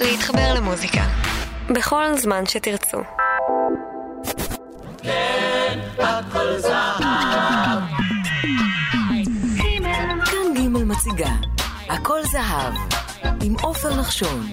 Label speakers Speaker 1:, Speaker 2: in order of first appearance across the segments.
Speaker 1: להתחבר למוזיקה. בכל זמן שתרצו.
Speaker 2: כן, הכל זהב.
Speaker 3: כאן ג' מציגה, הכל זהב, עם עופר נחשון.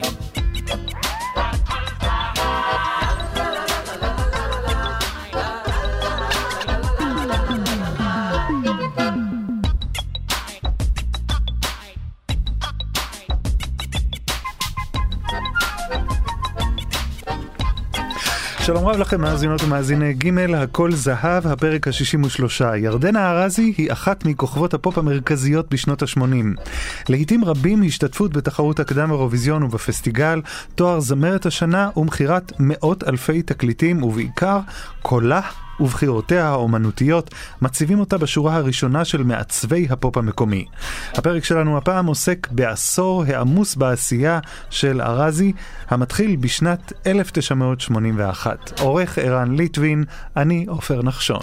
Speaker 4: שלום רב לכם מאזינות ומאזיני ג' הכל זהב, הפרק ה-63. ירדנה ארזי היא אחת מכוכבות הפופ המרכזיות בשנות ה-80. לעיתים רבים השתתפות בתחרות הקדם אירוויזיון ובפסטיגל, תואר זמרת השנה ומכירת מאות אלפי תקליטים ובעיקר קולה ובחירותיה האומנותיות מציבים אותה בשורה הראשונה של מעצבי הפופ המקומי. הפרק שלנו הפעם עוסק בעשור העמוס בעשייה של ארזי, המתחיל בשנת 1981. עורך ערן ליטבין, אני עופר נחשון.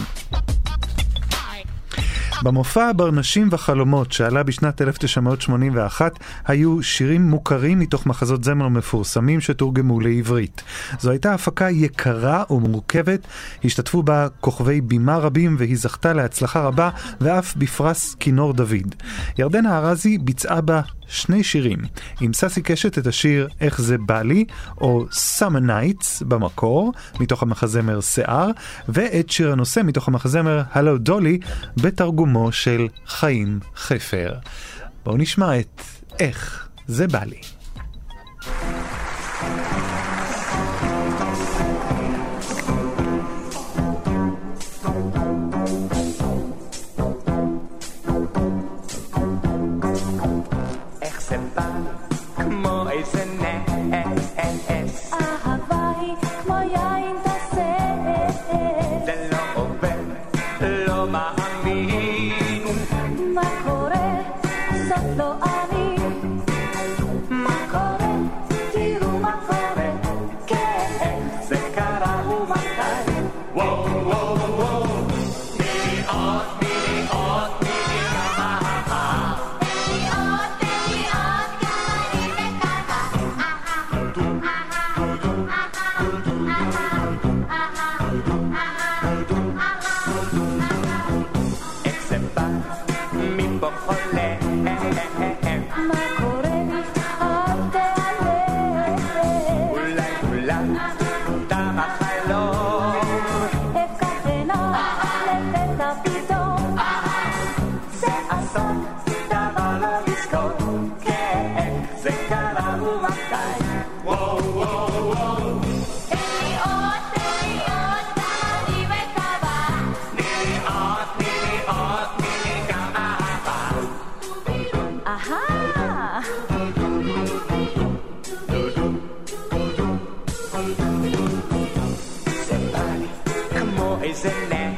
Speaker 4: במופע ברנשים וחלומות שעלה בשנת 1981 היו שירים מוכרים מתוך מחזות זמר מפורסמים שתורגמו לעברית. זו הייתה הפקה יקרה ומורכבת, השתתפו בה כוכבי בימה רבים והיא זכתה להצלחה רבה ואף בפרס כינור דוד. ירדנה ארזי ביצעה בה שני שירים, עם ססי קשת את השיר "איך זה בא לי", או Summer Nights במקור, מתוך המחזמר שיער, ואת שיר הנושא מתוך המחזמר "הלו דולי", בתרגומו של חיים חפר. בואו נשמע את "איך זה בא לי".
Speaker 5: isn't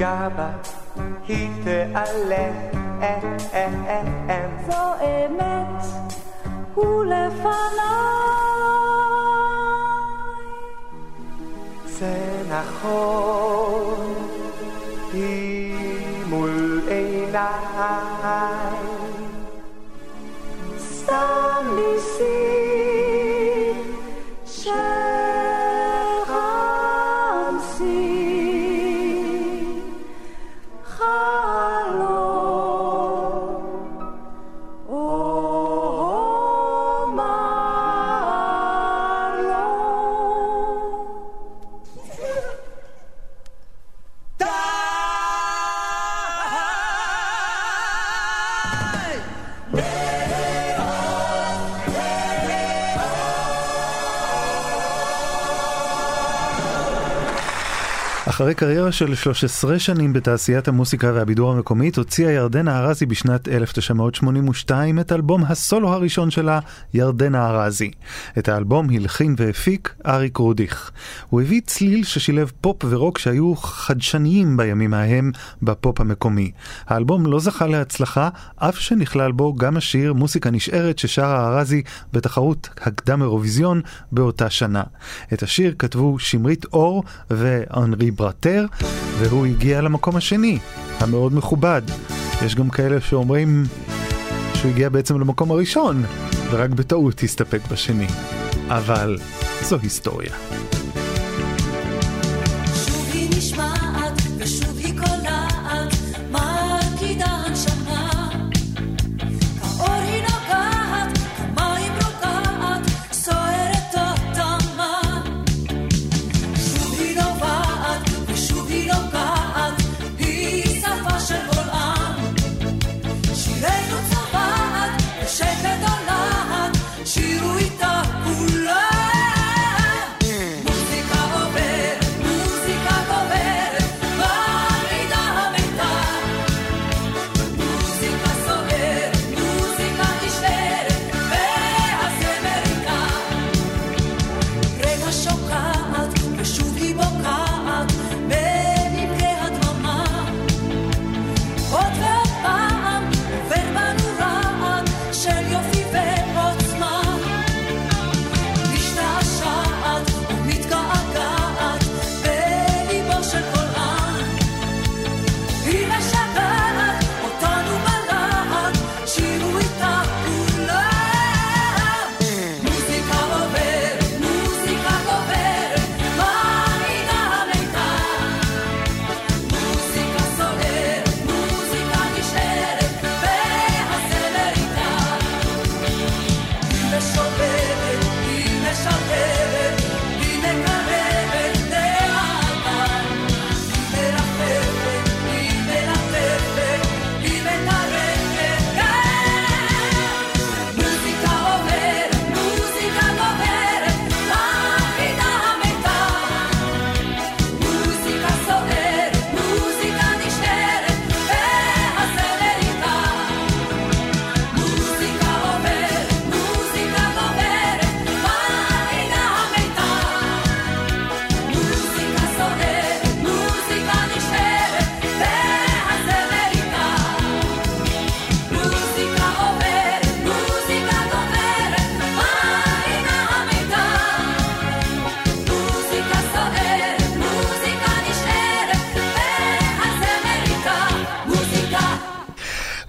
Speaker 5: אגע בה, היא תיעלם.
Speaker 6: זו אמת, ולפניי.
Speaker 5: זה נכון,
Speaker 4: אחרי קריירה של 13 שנים בתעשיית המוסיקה והבידור המקומית, הוציאה ירדנה ארזי בשנת 1982 את אלבום הסולו הראשון שלה, ירדנה ארזי. את האלבום הלחין והפיק אריק רודיך. הוא הביא צליל ששילב פופ ורוק שהיו חדשניים בימים ההם בפופ המקומי. האלבום לא זכה להצלחה, אף שנכלל בו גם השיר מוסיקה נשארת ששרה ארזי בתחרות הקדם אירוויזיון באותה שנה. את השיר כתבו שמרית אור ואנרי ברטר, והוא הגיע למקום השני, המאוד מכובד. יש גם כאלה שאומרים שהוא הגיע בעצם למקום הראשון, ורק בטעות הסתפק בשני. אבל זו היסטוריה.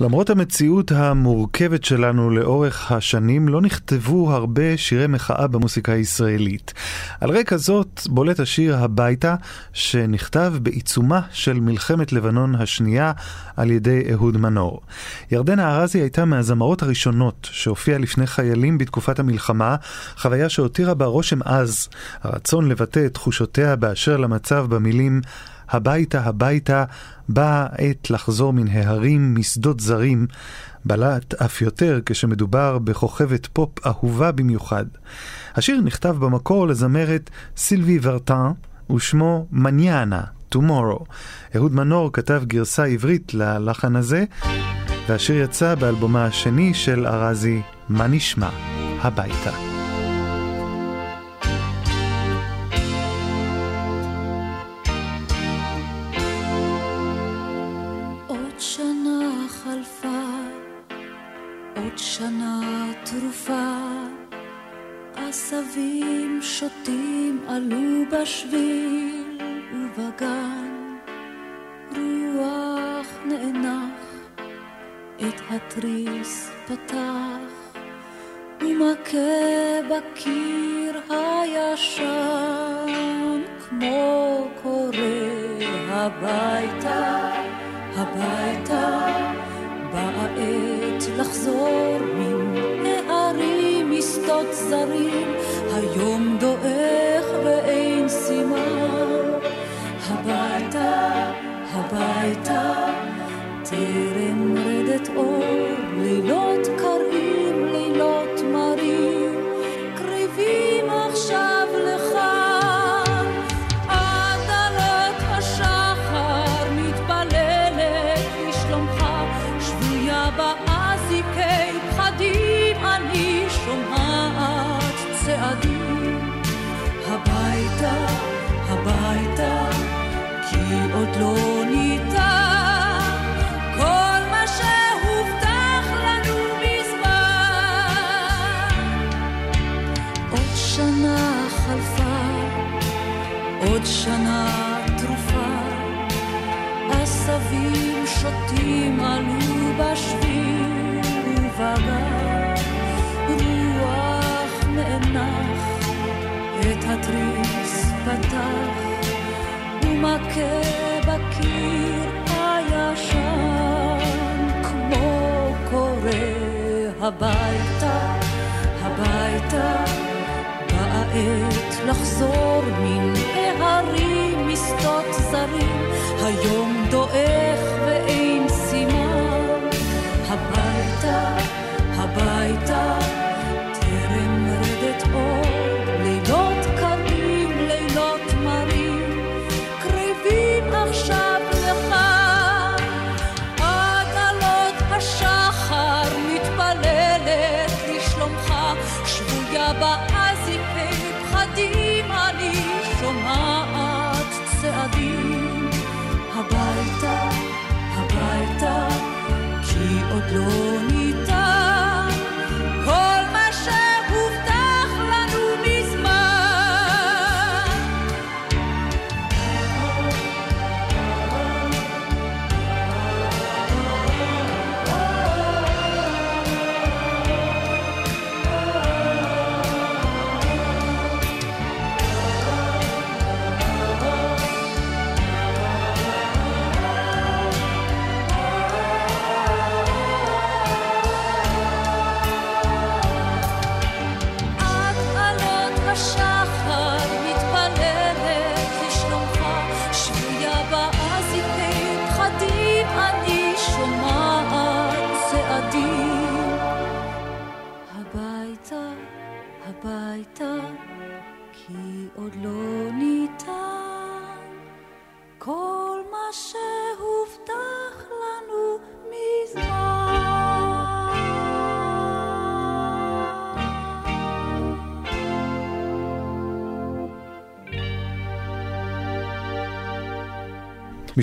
Speaker 4: למרות המציאות המורכבת שלנו לאורך השנים, לא נכתבו הרבה שירי מחאה במוסיקה הישראלית. על רקע זאת בולט השיר הביתה, שנכתב בעיצומה של מלחמת לבנון השנייה על ידי אהוד מנור. ירדנה ארזי הייתה מהזמרות הראשונות שהופיעה לפני חיילים בתקופת המלחמה, חוויה שהותירה בה רושם עז, הרצון לבטא את תחושותיה באשר למצב במילים הביתה, הביתה, באה העת לחזור מן ההרים, משדות זרים, בלט אף יותר כשמדובר בכוכבת פופ אהובה במיוחד. השיר נכתב במקור לזמרת סילבי ורטן, ושמו מניאנה, Tomorrow. אהוד מנור כתב גרסה עברית ללחן הזה, והשיר יצא באלבומה השני של ארזי, מה נשמע? הביתה.
Speaker 6: עשבים שוטים עלו בשביל ובגן, רוח נאנח את התריס פתח, ומכה בקיר הישן, כמו קורא הביתה, הביתה, באה עת לחזור מן הערים משדות זרים. היום דועך ואין סימן, הביתה, הביתה, טרם רדת אור, לילות ומכה בקיר הישן, כמו קורא הביתה, הביתה, באה עת לחזור מן ההרים משדות זרים. היום דועך ואין סימן, הביתה, הביתה,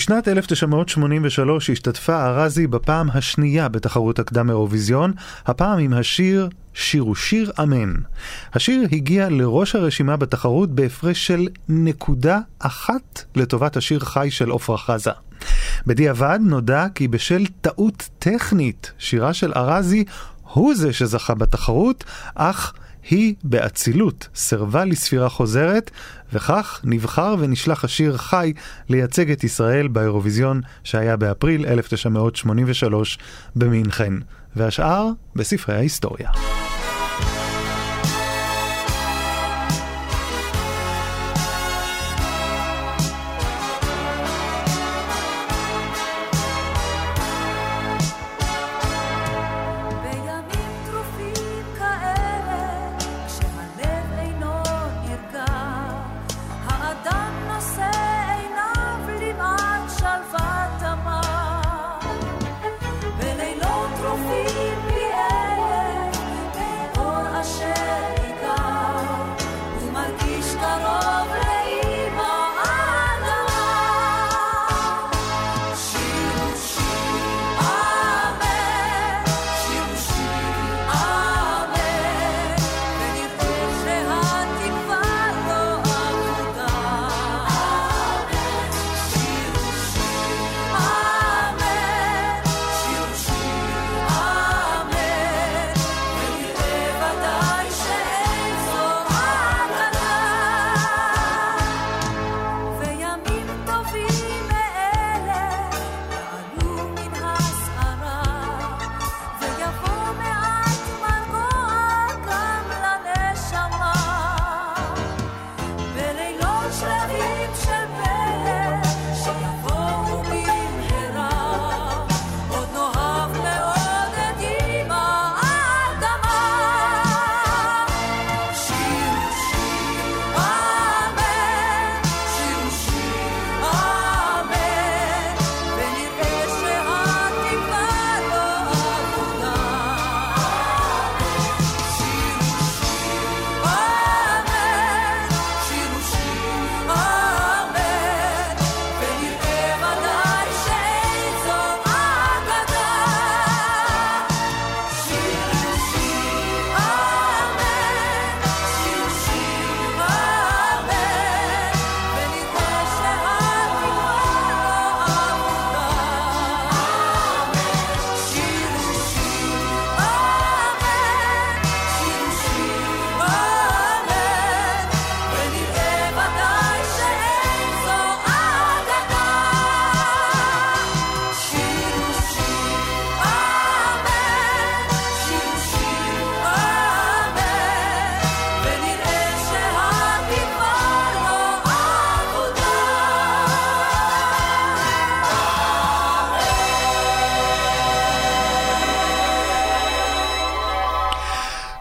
Speaker 4: בשנת 1983 השתתפה ארזי בפעם השנייה בתחרות הקדם אירוויזיון, הפעם עם השיר "שיר הוא שיר אמן". השיר הגיע לראש הרשימה בתחרות בהפרש של נקודה אחת לטובת השיר חי של עפרה חזה. בדיעבד נודע כי בשל טעות טכנית, שירה של ארזי הוא זה שזכה בתחרות, אך היא באצילות סירבה לספירה חוזרת, וכך נבחר ונשלח השיר חי לייצג את ישראל באירוויזיון שהיה באפריל 1983 במינכן, והשאר בספרי ההיסטוריה.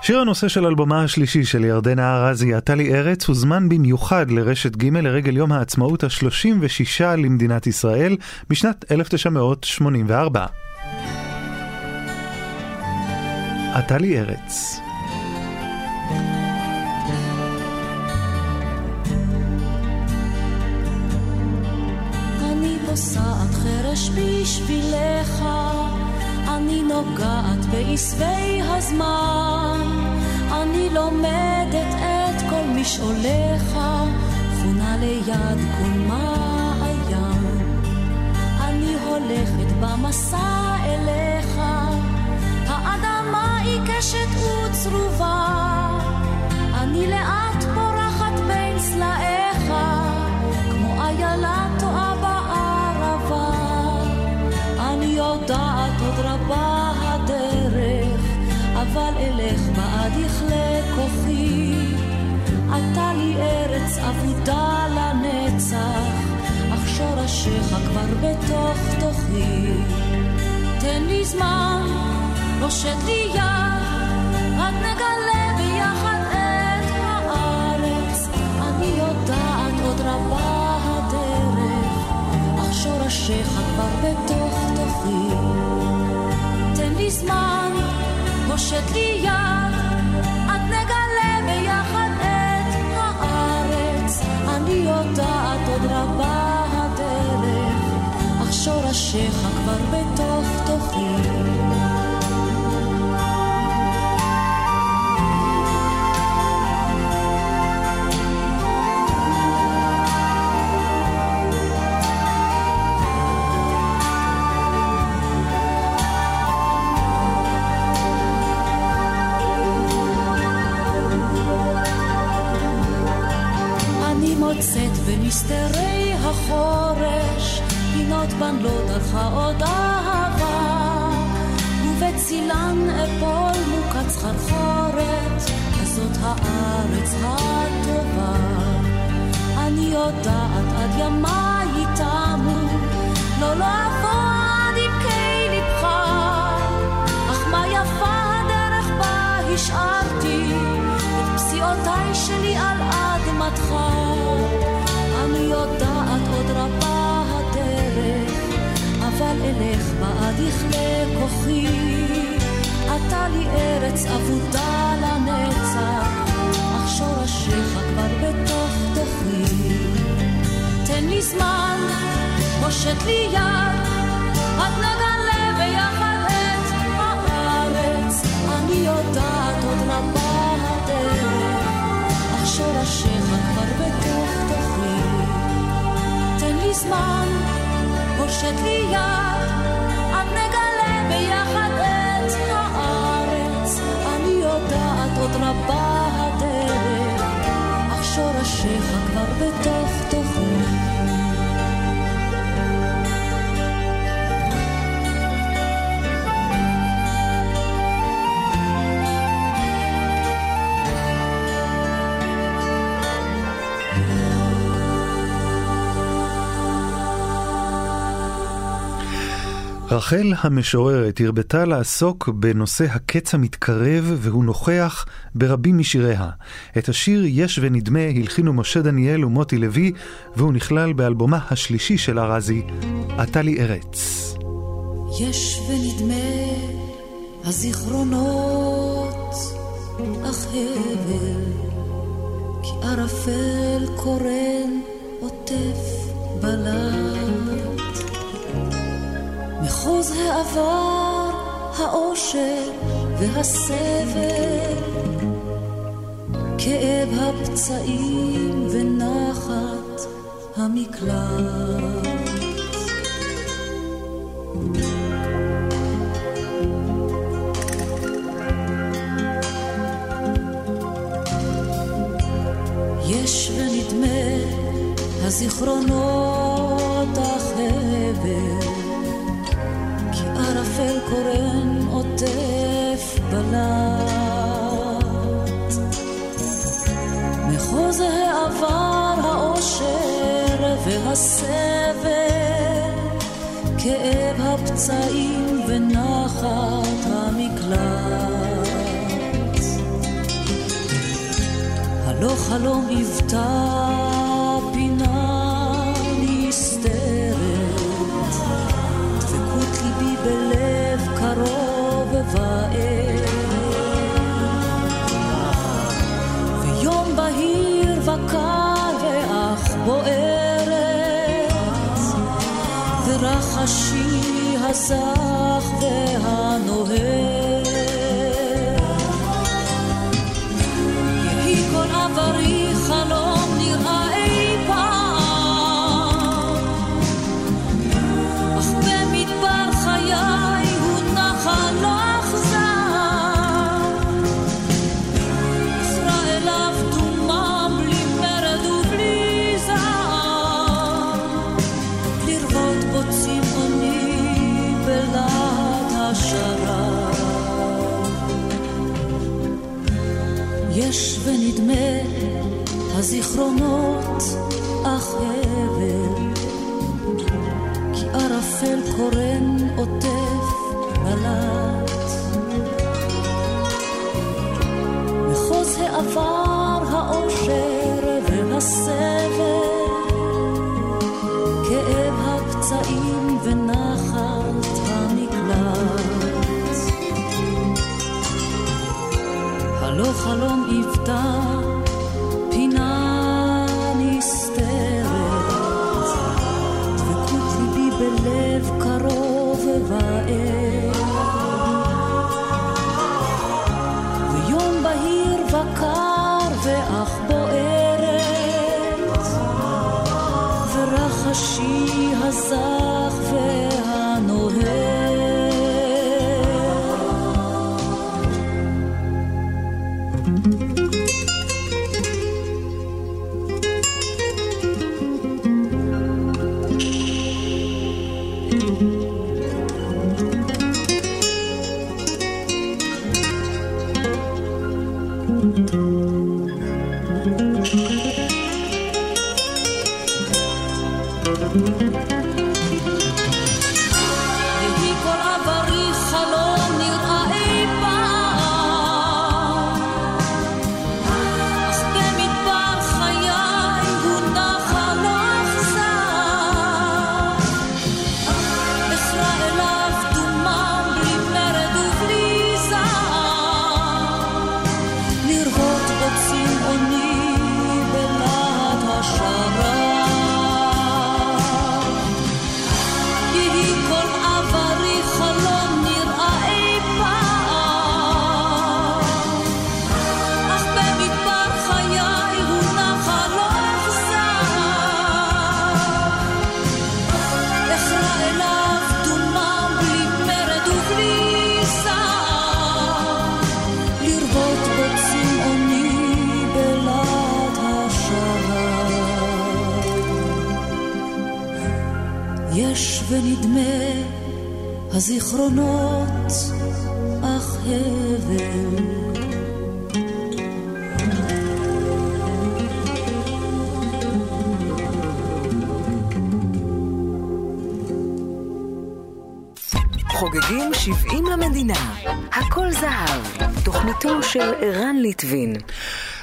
Speaker 4: שיר הנושא של אלבומה השלישי של ירדנה ארזי, עטלי ארץ, הוזמן במיוחד לרשת ג' לרגל יום העצמאות ה-36 למדינת ישראל בשנת 1984. עטלי ארץ
Speaker 6: אני פוסעת חרש בשבילך, אני נוגעת בעשבי הזמן, אני לומדת את כל משעוליך, חונה ליד כל מעיין. אני הולכת במסע אליך, האדמה עיקשת וצרובה, אני לאט פורחת בין סלעיך, כמו איילה כוחי. אתה לי ארץ אבודה לנצח, אך שורשיך כבר בתוך תוכי. תן לי זמן, הושט לי יד, רק נגלה ביחד את הארץ. אני יודעת עוד רבה הדרך, אך שורשיך כבר בתוך תוכי. תן לי זמן, הושט לי יד, הארץ. אני יודעת עוד רבה הדרך, אך שורשיך כבר בתוך תוכי. בן לא דרכה עוד אהבה ובצילן אפול מוקת סחרחורת כזאת הארץ הטובה. אני יודעת עד ימיי תמו לא לא אלך בעד יכלה כוחי. אתה לי ארץ אבודה לנצח, אך שורשיך כבר בתוך תוכי. תן לי זמן, הושט לי יד, עד נגלה ביחד את הארץ. אני יודעת עוד רבה הדרך, אך שורשיך כבר בתוך תוכי. תן לי זמן, הושט לי יד, עד נגלה ביחד את הארץ. אני יודעת עוד רבה הדרך, אך שורשיך כבר בתוך
Speaker 4: רחל המשוררת הרבתה לעסוק בנושא הקץ המתקרב והוא נוכח ברבים משיריה. את השיר יש ונדמה הלחינו משה דניאל ומוטי לוי והוא נכלל באלבומה השלישי של ארזי, עטה לי ארץ.
Speaker 6: יש ונדמה הזיכרונות, אך הבל, כי ערפל קורן עוטף בלט. מחוז העבר, האושר והסבל, כאב הפצעים ונחת המקלט. יש ונדמה הזיכרונות החבל, נופל קורן עוטף בלט. מחוז העבר, האושר והסבל, כאב הפצעים ונחת המקלט. הלא חלום הבטח ובער. ויום בהיר וקר ואך בוערת, ורחשי הזך והנוהר. הזיכרונות
Speaker 7: הזיכרונות
Speaker 3: חוגגים 70 למדינה, הכל זהב, תוכניתו של ערן ליטבין.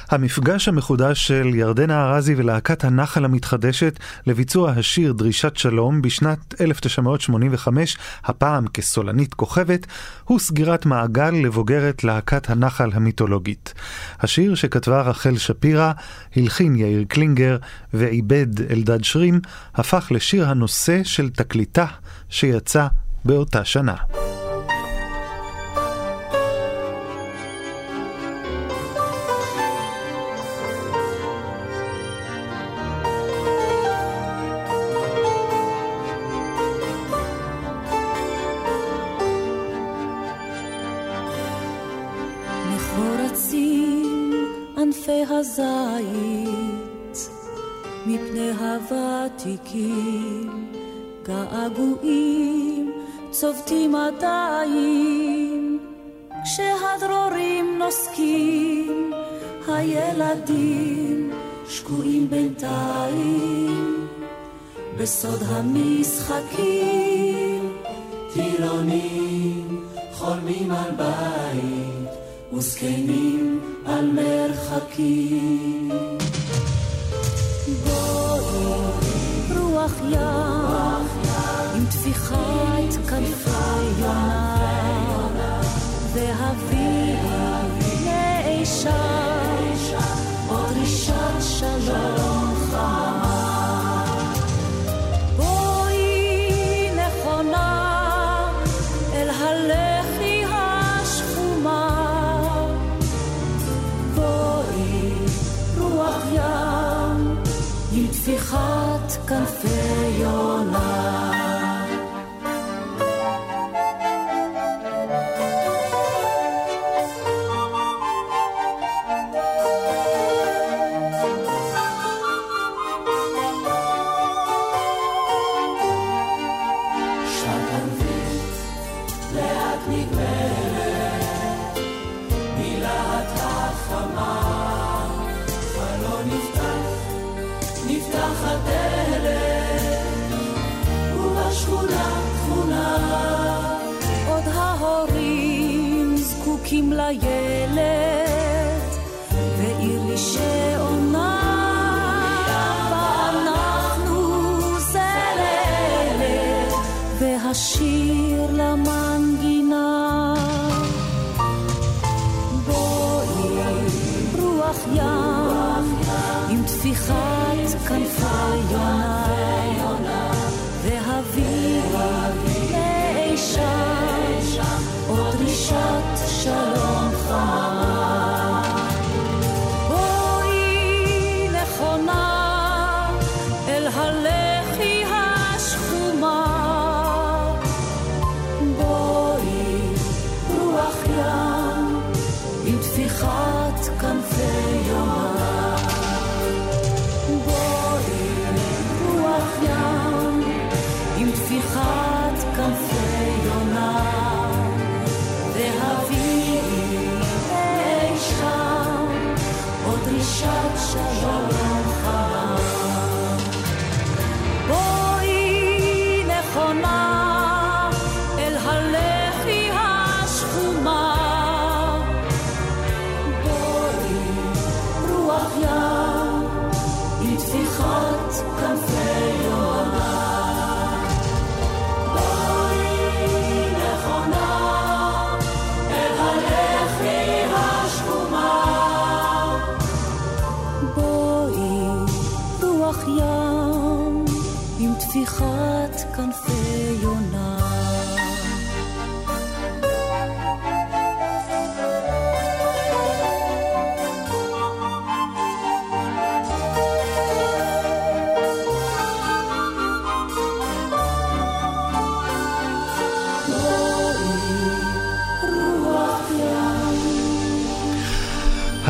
Speaker 4: המפגש המחודש של ירדנה ארזי ולהקת הנחל המתחדשת לביצוע השיר דרישת שלום בשנת 1985, הפעם כסולנית כוכבת, הוא סגירת מעגל לבוגרת להקת הנחל המיתולוגית. השיר שכתבה רחל שפירא, הלחין יאיר קלינגר ועיבד אלדד שרים, הפך לשיר הנושא של תקליטה שיצא באותה שנה.
Speaker 6: הזית מפני הוותיקים געגועים צובטים עדיין כשהדרורים נוסקים הילדים שקועים בינתיים בסוד המשחקים
Speaker 2: טירונים חולמים על בית
Speaker 6: וזקנים על מרחקים. בואי רוח ים טפיחת כנפי יונה והביאי לאישה עוד דרישת שלום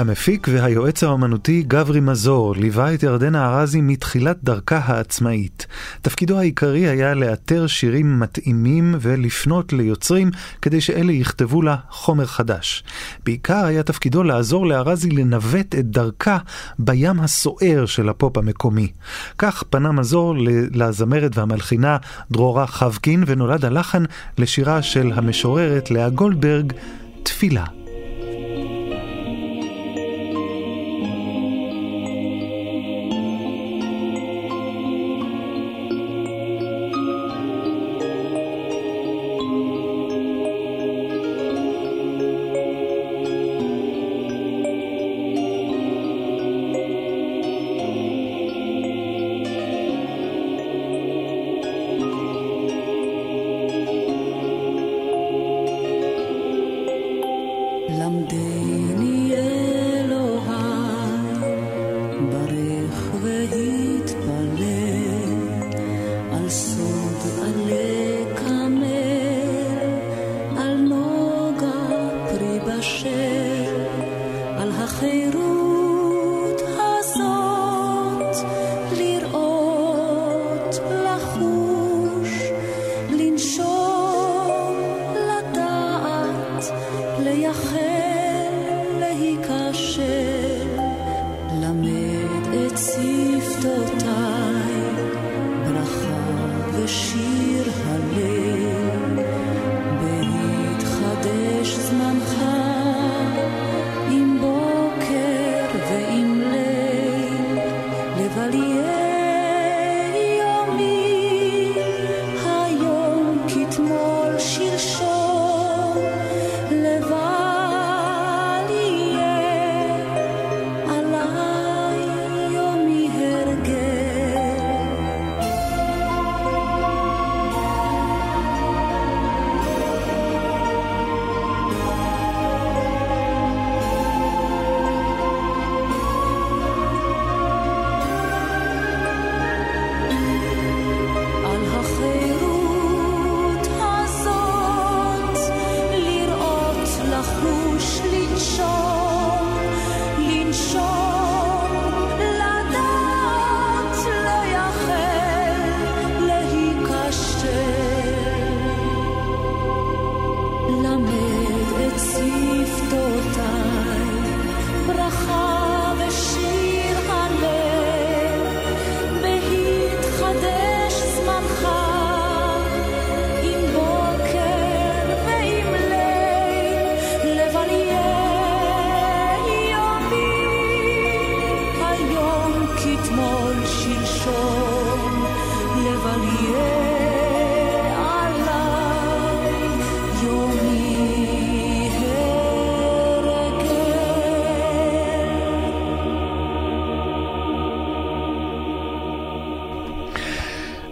Speaker 4: המפיק והיועץ האומנותי גברי מזור ליווה את ירדנה ארזי מתחילת דרכה העצמאית. תפקידו העיקרי היה לאתר שירים מתאימים ולפנות ליוצרים כדי שאלה יכתבו לה חומר חדש. בעיקר היה תפקידו לעזור לארזי לנווט את דרכה בים הסוער של הפופ המקומי. כך פנה מזור לזמרת והמלחינה דרורה חבקין ונולד הלחן לשירה של המשוררת לאה גולדברג, תפילה.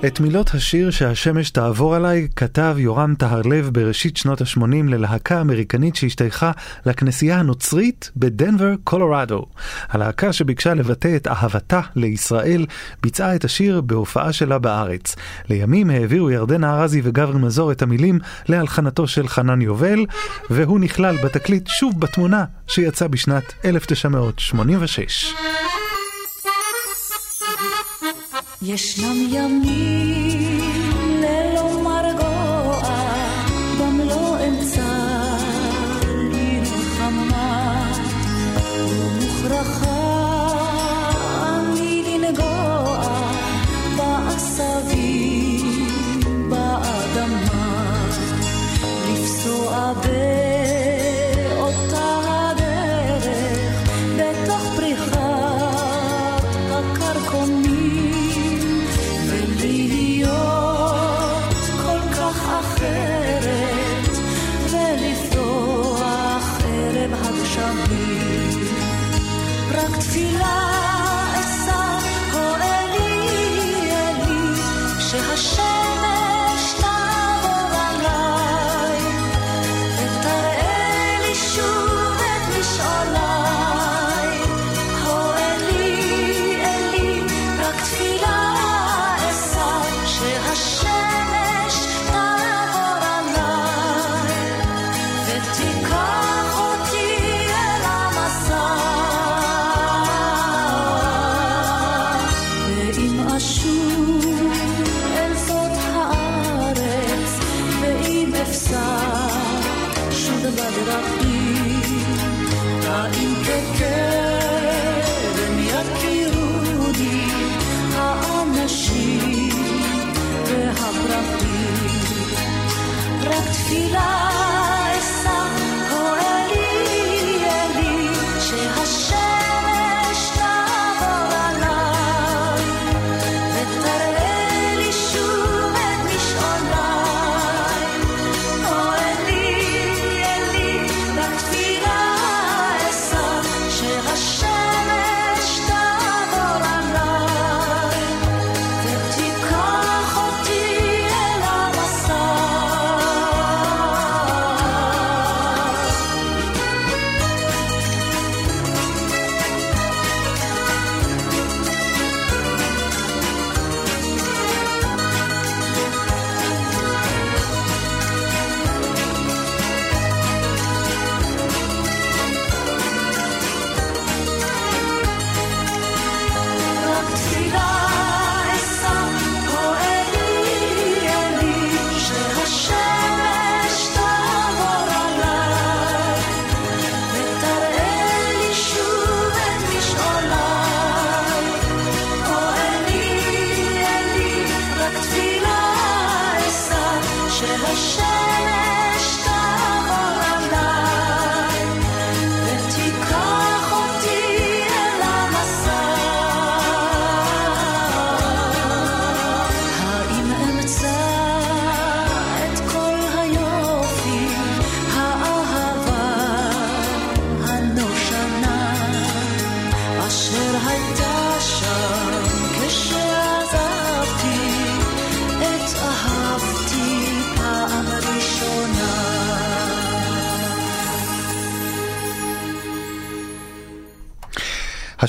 Speaker 4: את מילות השיר שהשמש תעבור עליי כתב יורם טהרלב בראשית שנות ה-80 ללהקה אמריקנית שהשתייכה לכנסייה הנוצרית בדנבר, קולורדו. הלהקה שביקשה לבטא את אהבתה לישראל ביצעה את השיר בהופעה שלה בארץ. לימים העבירו ירדנה ארזי וגברי מזור את המילים להלחנתו של חנן יובל, והוא נכלל בתקליט שוב בתמונה שיצא בשנת 1986.
Speaker 6: ישנם ימים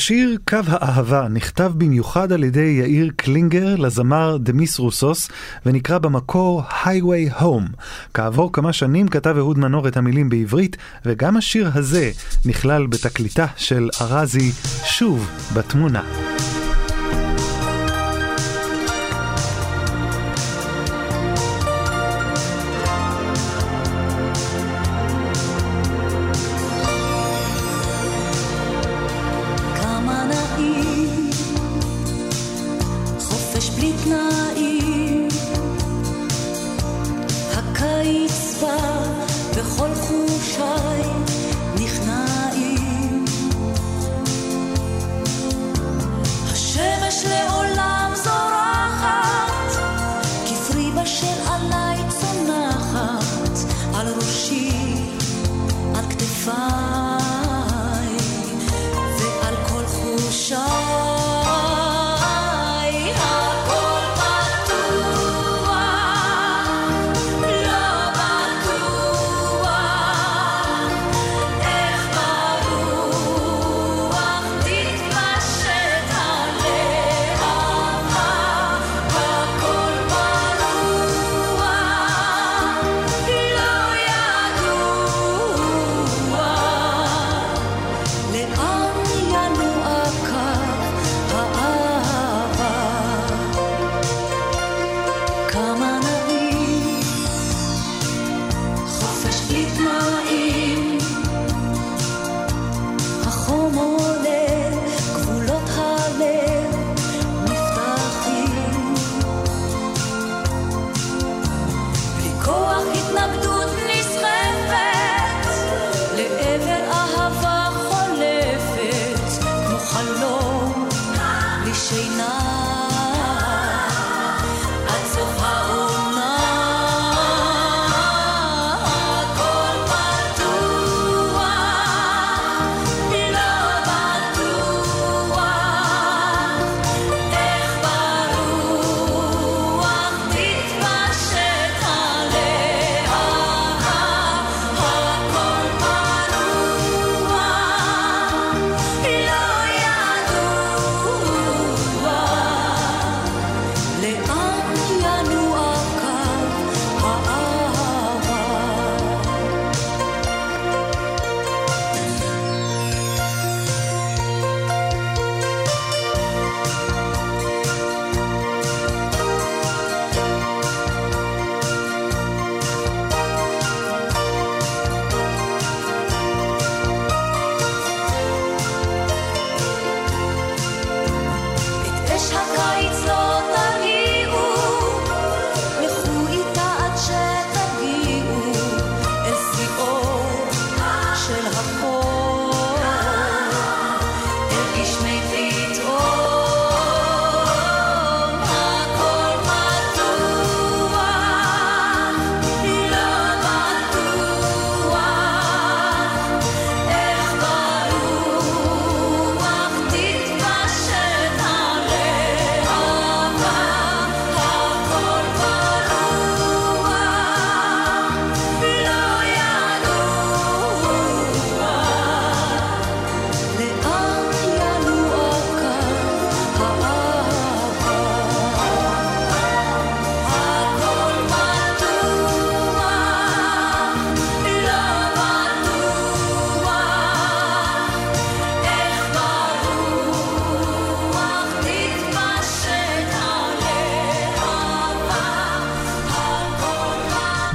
Speaker 4: השיר "קו האהבה" נכתב במיוחד על ידי יאיר קלינגר לזמר דמיס רוסוס ונקרא במקור Highway Home. כעבור כמה שנים כתב אהוד מנור את המילים בעברית וגם השיר הזה נכלל בתקליטה של ארזי שוב בתמונה.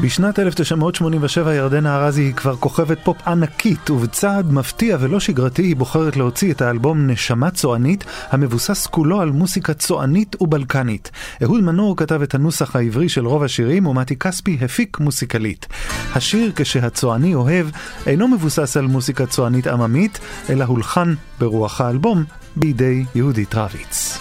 Speaker 6: בשנת 1987 ירדנה ארזי היא כבר כוכבת פופ ענקית, ובצעד מפתיע ולא שגרתי היא בוחרת להוציא את האלבום נשמה צוענית, המבוסס כולו על מוסיקה צוענית ובלקנית. אהוד מנור כתב את הנוסח העברי של רוב השירים, ומתי כספי הפיק מוסיקלית. השיר "כשהצועני אוהב" אינו מבוסס על מוסיקה צוענית עממית, אלא הולחן ברוח האלבום בידי יהודית רביץ.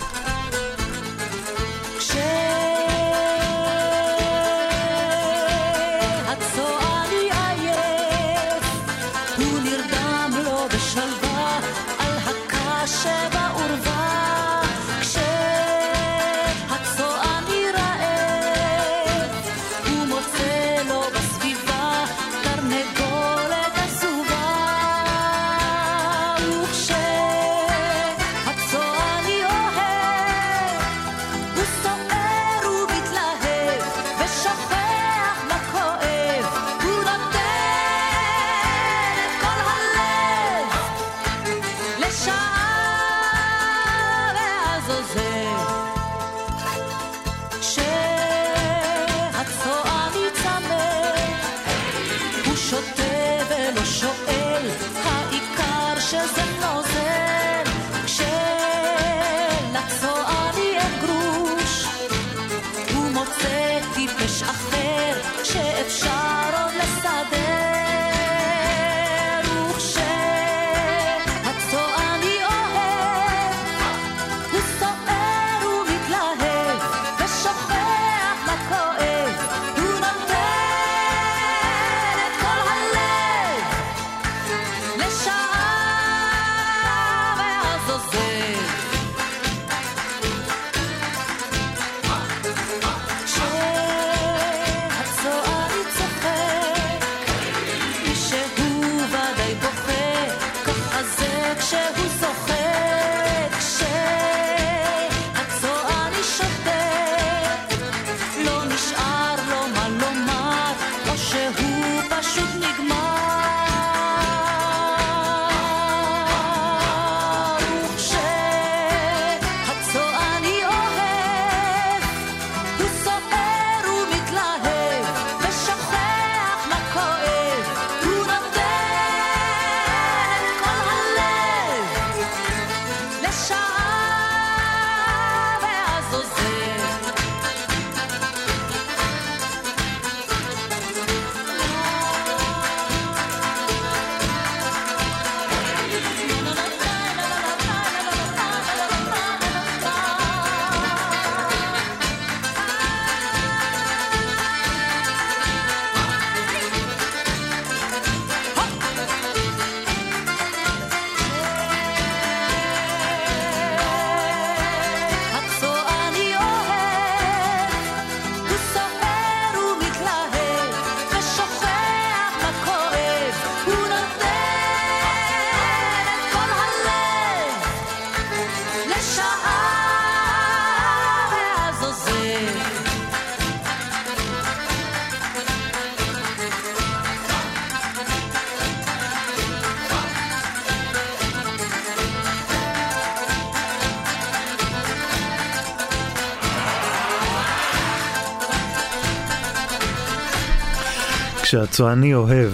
Speaker 6: כשהצועני אוהב.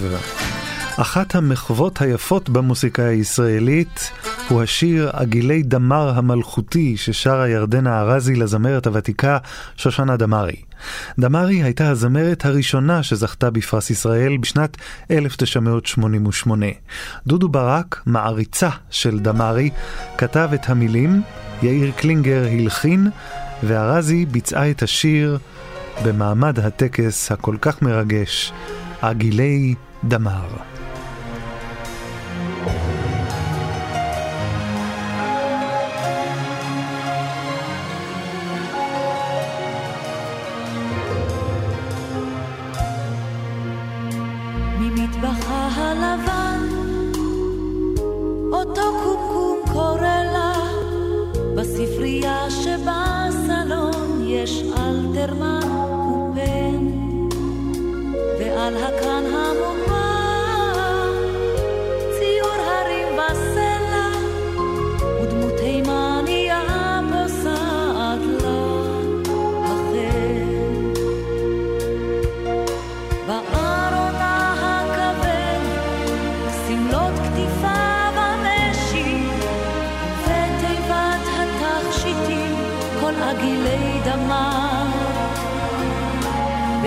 Speaker 6: אחת המחוות היפות במוסיקה הישראלית הוא השיר "עגילי דמר המלכותי" ששרה ירדנה ארזי לזמרת הוותיקה שושנה דמארי. דמארי הייתה הזמרת הראשונה שזכתה בפרס ישראל בשנת 1988. דודו ברק, מעריצה של דמארי, כתב את המילים, יאיר קלינגר הלחין, וארזי ביצעה את השיר במעמד הטקס הכל כך מרגש, עגילי דמר.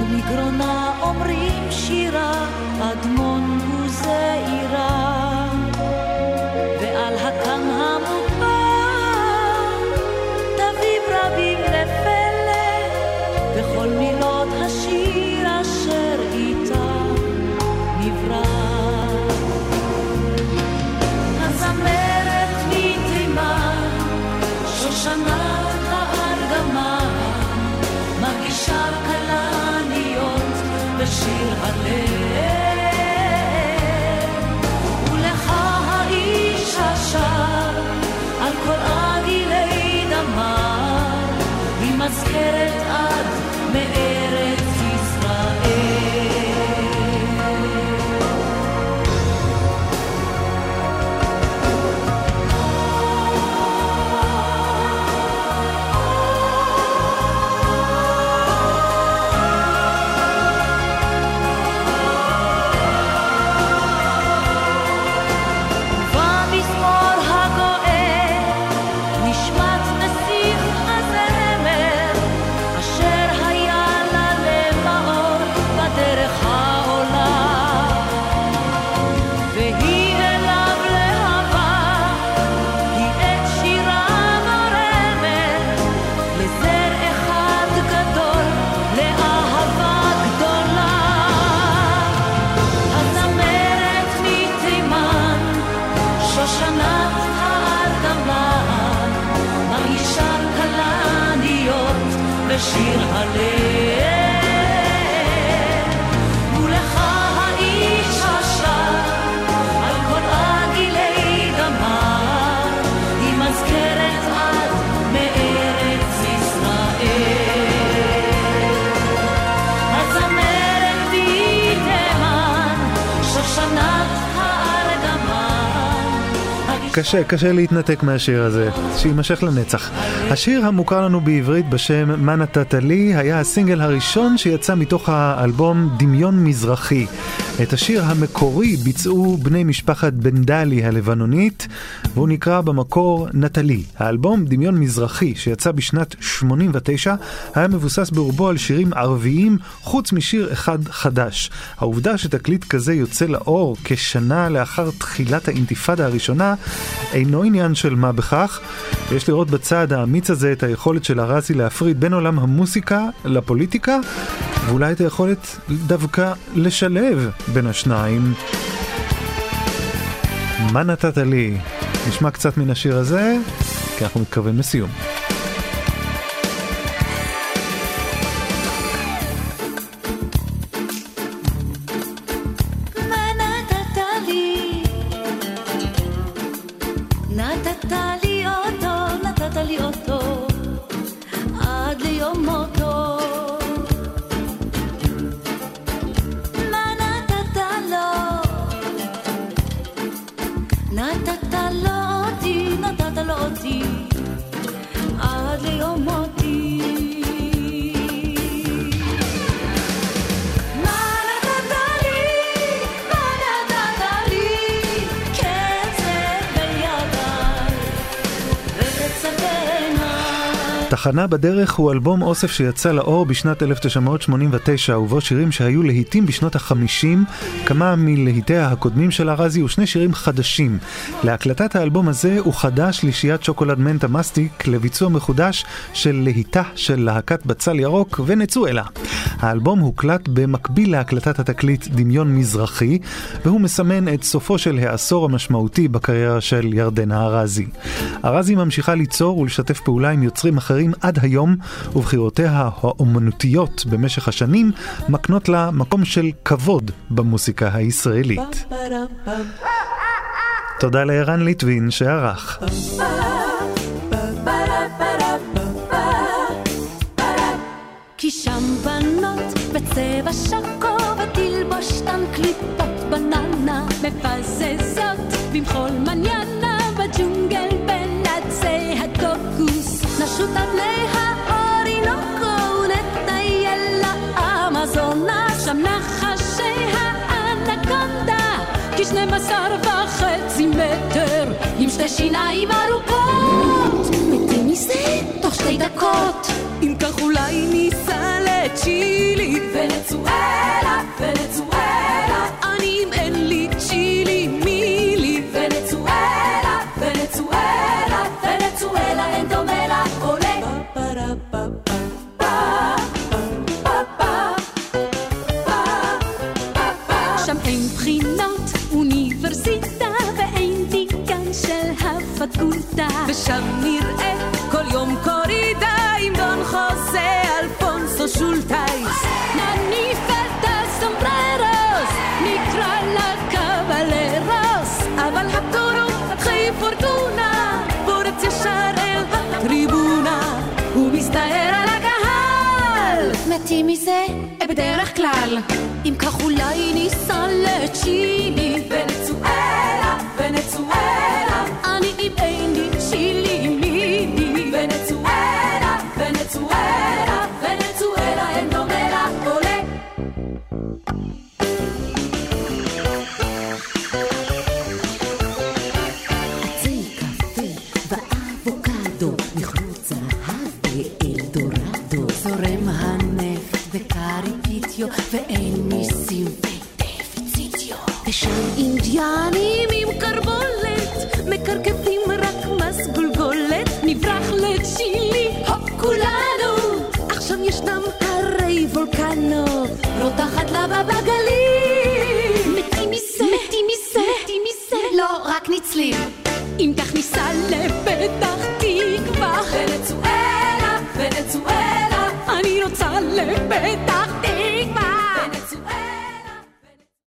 Speaker 6: ומגרונה אומרים שירה, אדמון הוא זעירה. השיר הלב. קשה, קשה להתנתק מהשיר הזה, שיימשך לנצח. השיר המוכר לנו בעברית בשם "מה נתת לי" היה הסינגל הראשון שיצא מתוך האלבום דמיון מזרחי. את השיר המקורי ביצעו בני משפחת בן דלי הלבנונית, והוא נקרא במקור נטלי. האלבום דמיון מזרחי, שיצא בשנת 89, היה מבוסס ברובו על שירים ערביים, חוץ משיר אחד חדש. העובדה שתקליט כזה יוצא לאור כשנה לאחר תחילת האינתיפאדה הראשונה,
Speaker 4: אינו עניין של מה בכך. יש לראות בצעד האמיץ הזה את היכולת של ארזי להפריד בין עולם המוסיקה לפוליטיקה, ואולי את היכולת דווקא לשלב בין השניים. מה נתת לי? נשמע קצת מן השיר הזה, כי אנחנו מתקרבים לסיום. תחנה בדרך הוא אלבום אוסף שיצא לאור בשנת 1989, ובו שירים שהיו להיטים בשנות ה-50, כמה מלהיטיה הקודמים של ארזי ושני שירים חדשים. להקלטת האלבום הזה הוא חדש שלישיית שוקולד מנטה מסטיק לביצוע מחודש של להיטה של להקת בצל ירוק ונצואלה. האלבום הוקלט במקביל להקלטת התקליט דמיון מזרחי, והוא מסמן את סופו של העשור המשמעותי בקריירה של ירדנה ארזי. ארזי ממשיכה ליצור ולשתף פעולה עם יוצרים אחרים עד היום, ובחירותיה האומנותיות במשך השנים מקנות לה מקום של כבוד במוסיקה הישראלית. תודה לערן ליטבין שערך.
Speaker 8: כי שם בנות בצבע בננה מפזזות במחול מניאנה על פני האורינוקו ונטייל לאמזונה שם נחשי האנקונדה כשנים עשר וחצי מטר עם שתי שיניים ארוכות מתים מזה תוך שתי דקות אם כך אולי ניסע לצ'ילי ונצואלה, ונצואלה לצ'ילי